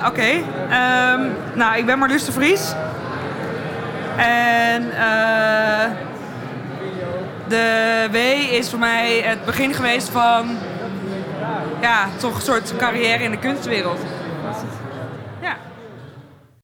Eh, oké. Ehm, nou, ik ben Marluus de Vries. En eh, de W is voor mij het begin geweest van... Ja, toch een soort carrière in de kunstwereld.